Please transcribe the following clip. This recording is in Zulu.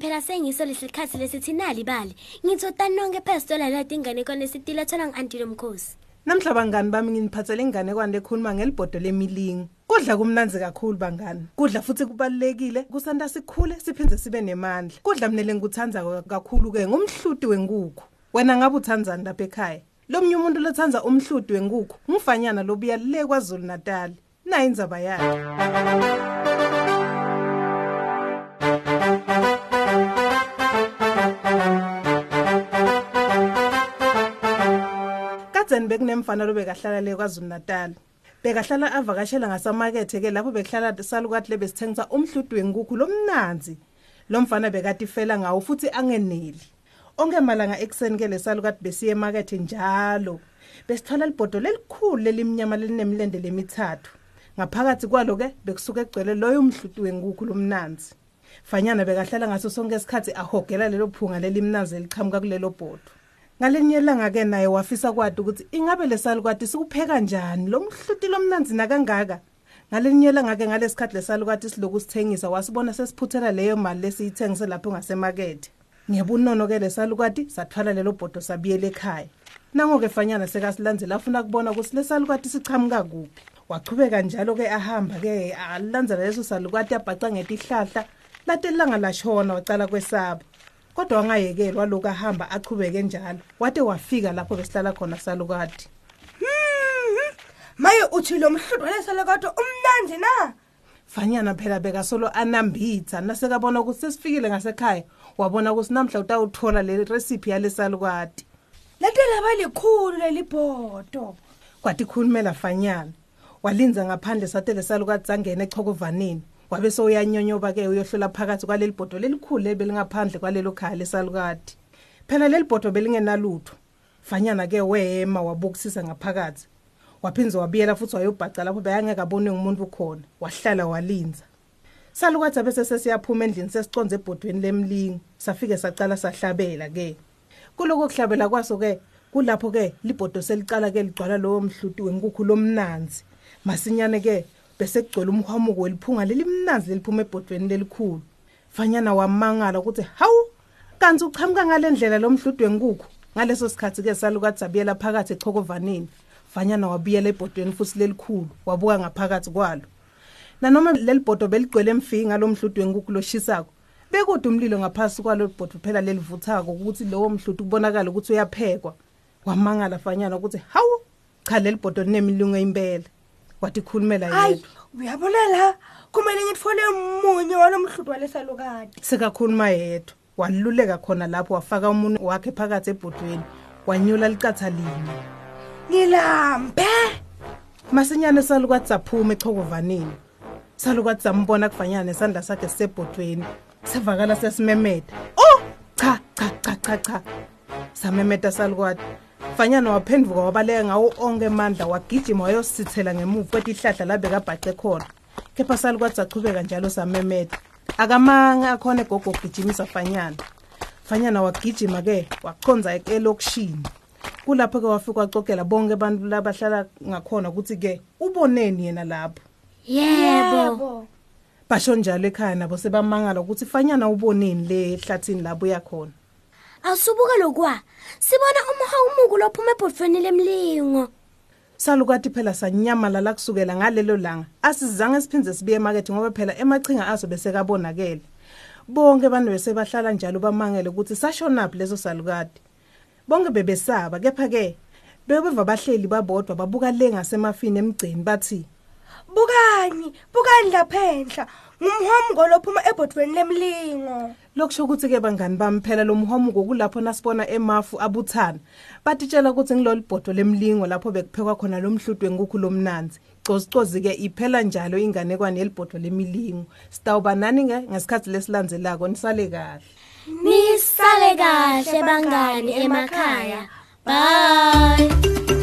phela sengiso lesikhathi lesithinali bali. Ngithotani nonke phezitola lati inganekwane esitile thola ngi-antilo mkhosi. Namhla bangani bami nginiphathele inganekwane ekhuluma ngelibhodo lemilingo kudla kumnanzi kakhulu bangani. Kudla futhi kubalulekile kusanda sikhule siphinde sibe nemandla. Kudla mina ngikuthandza kakhulu-ke ngumhluti wenkukhu wena ngabe uthandzani lapha ekhaya? Lo mnye umuntu lothandza umhluti wenkukhu ngumfanyana lobuya le kwazulu natali nayi indzaba yakhe. Kadzeni bekunemfana lobekahlala le kwazulu natali bekahlala avakashela ngasamakethe-ke lapho bekuhlala salukathi lebesithengisa umhluti wenkukhu lomnanzi lo mfana bekati fela ngawo futhi angeneli. Onke malanga ekuseni-ke lesalukathi besiye emakethe njalo. Besithola libhodo lelikhulu lelimnyama linemilende lemithathu. Ngaphakathi kwalo-ke bekusuke egcwele loyo mhluti wenkukhu lomnanzi. Fanyana bekahlala ngaso sonke isikhathi ahogela lelo phunga lelimnanzi eliqhamuka kulelo bhodo. Ngalinye ilanga-ke naye wafisa kwati ukuthi ingabe lesalukwati sikupheka njani? Lo mhluti lomnanzi nakangaka. Ngalinye ilanga-ke ngalesikhathi lesalukwati siloku sithengisa wasibona sesiphuthela leyo mali lesiyithengise lapho ngasemakethe. Ngebunono-ke lesalukwati sathwala lelo bhodo sabuyela ekhaya. Nango-ke fanyana sekasilandzela afuna kubona ukuthi lesalukwati sichamuka kuphi wachubeka njalo-ke ahamba-ke alilandzela leso salukwati abhaca ngetihlahla. Lati ilanga lashona wacala kwesaba. Kodwa wangayekeli walokhu ahamba achubeke njalo. Wade wafika lapho besihlala khona salukati maye uthi lo mhluti walesala kodwa umnandi na? Fanyana phela bekasolo anambitha nasekabona ukuthi sesifikile ngasekhaya. Wabona ukuthi namhla utawuthola le recipe yalesalukati latela balikhulu leli bhodo. Kwathi khulumela fanyana walinza ngaphandle sathi lesalukati sangena echokovaneni. Wabe sowuyanyonyoba-ke uyohlola phakathi kwaleli bhodo lelikhulu leli belingaphandle kwalelo khaya lesalukati phela leli bhodo belingenalutho. Fanyana-ke wema wabukisisa ngaphakathi. Waphinze wabuyela futhi wayobhaca lapho beyangeke abonwe ngumuntu khona. Wahlala walinza. Salukwathi abese sesiyaphuma endlini sesiconze ebhodweni lemlingo. Safike sacala sahlabela-ke kuloko kuhlabela kwaso-ke kulapho-ke libhodo selicala-ke ligcwala lowo mhluti wenkukhu lomnanzi masinyane-ke bese kugcwele umhwamuko weliphunga lelimnanzi leliphuma ebhodweni lelikhulu. Fanyana wamangala ukuthi hawu kanti uchamuka ngale ndlela lo mhluti wenkukhu ngaleso sikhathi-ke salukathi sabuyela phakathi echokovaneni. Fanyana wabuyela ebhodweni futhi lelikhulu wabuka ngaphakathi kwalo. Nanoma leli bhodo beligcwele emfinga lo mhluti wenkukhu loshisako bekude umlilo ngaphasi kwalo bhodo phela lelivuthako ukuthi lowo mhluti kubonakala ukuthi uyaphekwa. Wamangala fanyana ukuthi hawu cha leli bhodo linemilungu impela wathi khulumela hayi yedwa. Uyabona la kumele ngitfole munye walo mhluti walesalukati. Sekakhuluma yedwa. Waluleka khona lapho wafaka umunwe wakhe phakathi ebhodweni wanyula licatha linye. Ngilambe. Masinyane salukwathi saphuma echokovaneni. Salukwathi sambona kufanyana nesandla sakhe sisebhodweni. Sevakala sesimemeda oh cha cha cha cha cha. Samemeta salukwathi fanyana waphenduka wabaleka ngawo onke amandla wagijima wayosithela ngemuva kwetihlahla la bekabhace khona. Kepha salukwathi sachubeka njalo samemeda. Akamange akhona egogo ogijimisa fanyana. Fanyana wagijima-ke wachonza elokishini. Kulapho-ke wafika wacokela bonke abantu labahlala ngakhona ukuthi-ke uboneni yena lapho yebo. Basho njalo ekhaya nabo sebamangala ukuthi fanyana uboneni le ehlathini lapho uyakhona awusubuka lokwa sibona umhawumuko lophuma ebhodweni lemlingo. Salukati phela sanyamalala kusukela ngalelo langa. Asizange siphindze sibuye emakethe ngoba phela emachinga azo besekabonakele. Bonke abantu besebahlala njalo bamangele ukuthi sashonaphi leso salukati bonke bebesaba kepha-ke bebeva bahleli babodwa babuka le ngasemafini emgceni bathi bukani bukani laphendla. Ngumhwamuko lophuma ebhodweni lemlingo. Lokusho ukuthi-ke bangani bami phela lo mhwamuko kulapho nasibona emafu abuthana. Batitshela ukuthi ngilolu bhodo lemlingo lapho bekuphekwa khona lo mhluti wenkukhu lomnanzi. Cozikozi-ke iphela njalo inganekwane yelibhodo lemilingo sitawuba nani-ke ngesikhathi lesilandzelako nisale kahle. Nisale kahle bangani emakhaya. Bye.